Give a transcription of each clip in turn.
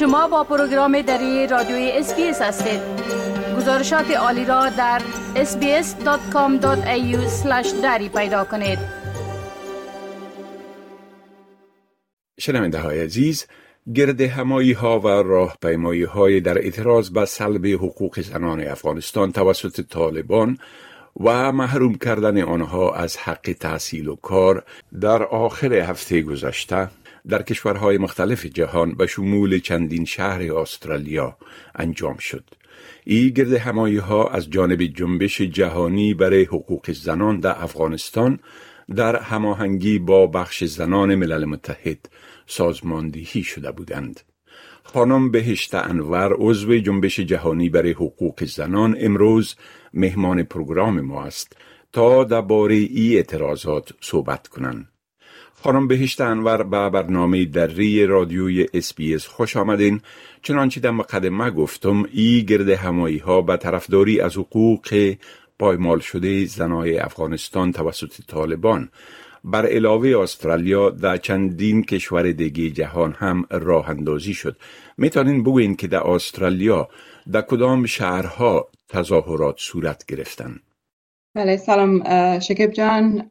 شما با program دری رادیوی SBS هستید. گزارشات عالی را در sbs.com.au/dari پیدا کنید. شنونده های عزیز گرد همایی ها و راهپیمایی های در اعتراض به سلب حقوق زنان افغانستان توسط طالبان و محروم کردن آنها از حق تحصیل و کار در آخر هفته گذشته در کشورهای مختلف جهان به شمول چندین شهر استرالیا انجام شد. ای گرد همایی ها از جانب جنبش جهانی برای حقوق زنان در افغانستان در هماهنگی با بخش زنان ملل متحد سازماندهی شده بودند. خانم بهشت انور عضو جنبش جهانی برای حقوق زنان امروز مهمان پروگرام ما است تا درباره ای اعتراضات صحبت کنند. خانم بهشت انور به برنامه دری رادیوی اس خوش آمدین. چنانچه در مقدمه گفتم ای گرد همایی ها به طرفداری از حقوق پایمال شده زنای افغانستان توسط طالبان. بر علاوه استرالیا در چندین کشور دیگه جهان هم راه اندازی شد. می‌تونین بگوین که در استرالیا در کدام شهرها تظاهرات صورت گرفتن؟ بله سلام شکیب جان.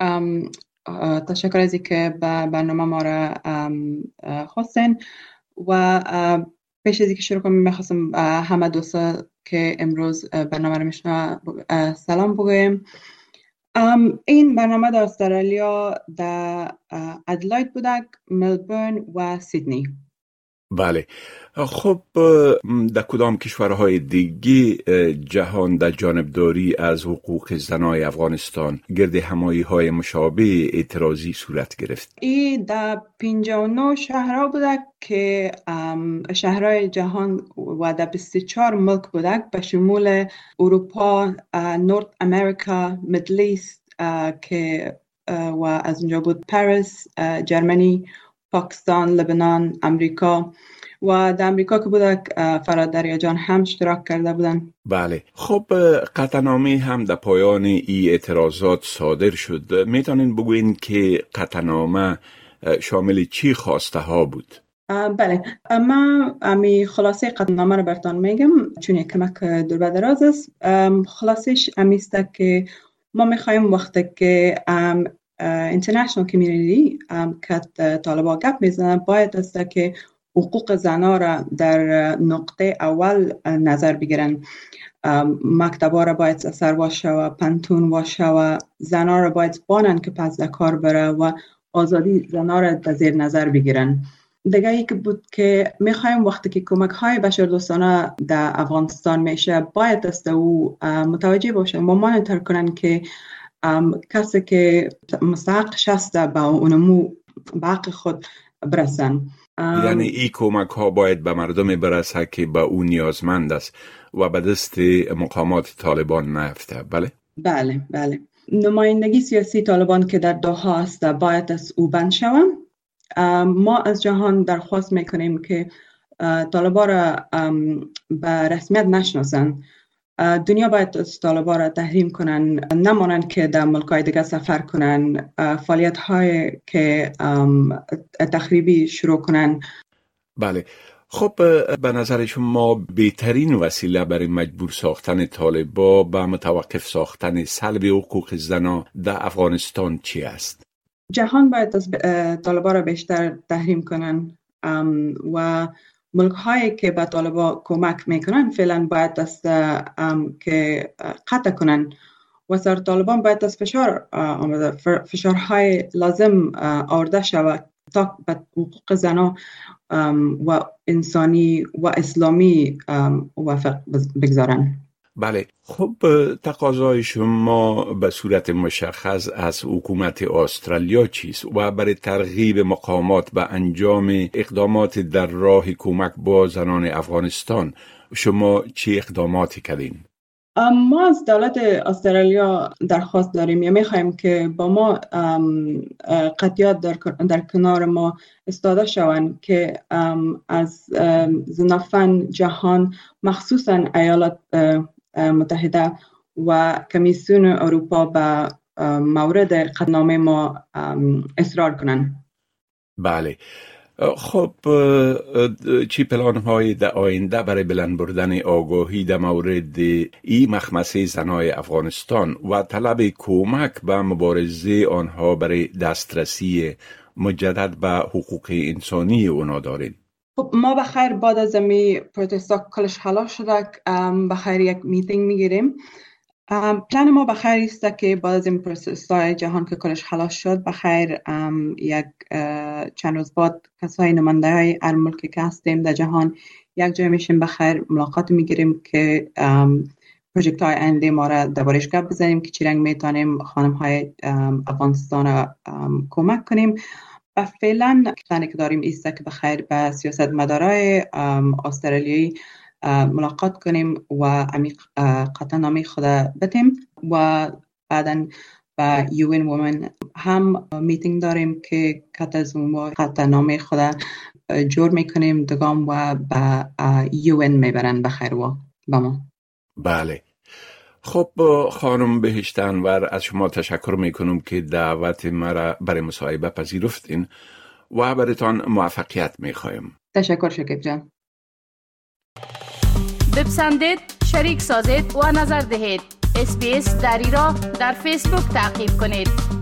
تشکر از که به برنامه ما را خواستین و پیش از که شروع کنم می‌خواستم همه دوستا که امروز برنامه را میشنه سلام بگویم. این برنامه در استرالیا در ادلاید بودک ملبورن و سیدنی بله. خب در کدام کشورهای دیگه جهان در جانبداری از حقوق زنای افغانستان گرد همایی های مشابه اعتراضی صورت گرفت؟ ای در 59 شهرها بوده که شهرهای جهان و در 24 ملک بوده به شمول اروپا نورت امریکا مدلیست که و از اونجا بود پاریس جرمنی. پاکستان لبنان امریکا و در امریکا که بوده فراد جان هم اشتراک کرده بودن. بله. خب قطعنامه هم در پایان ای اعتراضات صادر شد. می‌تونین بگوین که قطعنامه شامل چی خواسته ها بود؟ بله. ما امی خلاصه قطعنامه رو برتان میگم. چون یک کمک دور دراز است. خلاصش امیسته که ما می‌خوایم وقتی که اینترنشنال کمیونیتی که طالبا گپ می‌زنن. باید است که حقوق زنا را در نقطه اول نظر بگیرن. مکتبا را باید سر و پنتون باشه و زنا را باید بانن که پس کار بره و آزادی زنا را در زیر نظر بگیرن. دیگه ای که بود که می‌خوایم وقتی که کمک های بشر دوستانه در افغانستان میشه باید است او متوجه باشه و مانیتر کنن که کسی که مستحق شسته به اونمو باقی خود برسن. یعنی این کمک ها باید به مردم برسه که به او نیازمند است و به دست مقامات طالبان نفته بله؟ بله بله. نمایندگی سیاسی طالبان که در دوها است باید از او بند شوم ما از جهان درخواست می‌کنیم که طالبان را به رسمیت نشناسند. دنیا باید از طالبا را تحریم کنن نمانند که در ملکای دیگه سفر کنن فعالیت های که تخریبی شروع کنن بله خب به نظر شما بهترین وسیله برای مجبور ساختن طالبا به متوقف ساختن سلب حقوق زنا در افغانستان چی است؟ جهان باید از طالبا را بیشتر تحریم کنن و ملک هایی که به طالبا کمک می‌کنن فعلا باید دست که قطع کنن. و سر طالبان باید از فشار آمده فشارهای لازم آورده شود تا به حقوق زنا و انسانی و اسلامی وفق بگذارن. بله خب تقاضای شما به صورت مشخص از حکومت استرالیا چیست و برای ترغیب مقامات به انجام اقدامات در راه کمک با زنان افغانستان شما چه اقداماتی کردین؟ ما از دولت استرالیا درخواست داریم یا می‌خواهیم که با ما قطیات در, در کنار ما استاده شوند که از زنافن جهان مخصوصا ایالات متحده و کمیسیون اروپا به مورد قدنامه ما اصرار کنند بله. خب چی پلان های در آینده برای بلند بردن آگاهی در مورد ای مخمسه زنای افغانستان و طلب کمک به مبارزه آنها برای دسترسی مجدد به حقوق انسانی اونا دارین خب ما بخیر بعد از می protest ا کلش حالا شده بخیر یک میتینگ می‌گیریم. پلان ما بخیر است که بعد از این protest جهان که کلش خلاص شد بخیر یک چند روز بعد کسای نمانده های هر ملکی که هستیم در جهان یک جای میشیم بخیر ملاقات می‌گیریم که پروژکت های آینده ما را دربارش گپ بزنیم که چی رنگ می‌تونیم خانم های افغانستان را کمک کنیم. فعلا پلانی که داریم ایست که بخیر به سیاست مدارای استرالیایی ملاقات کنیم و عمیق نامی خود بتیم و بعدا با یوین وومن هم میتینگ داریم که کتازوم و نامی خود جور می‌کنیم دگام و با یوین می‌برن. بخیر و با ما. بله. خب خانم بهشتنور از شما تشکر می‌کنم که دعوت مرا برای مصاحبه پذیرفتین و برایتان موفقیت می‌خوایم. تشکر شکیب جان. بپسندید شریک سازید و نظر دهید. اسپیس دری را در فیسبوک تعقیب کنید.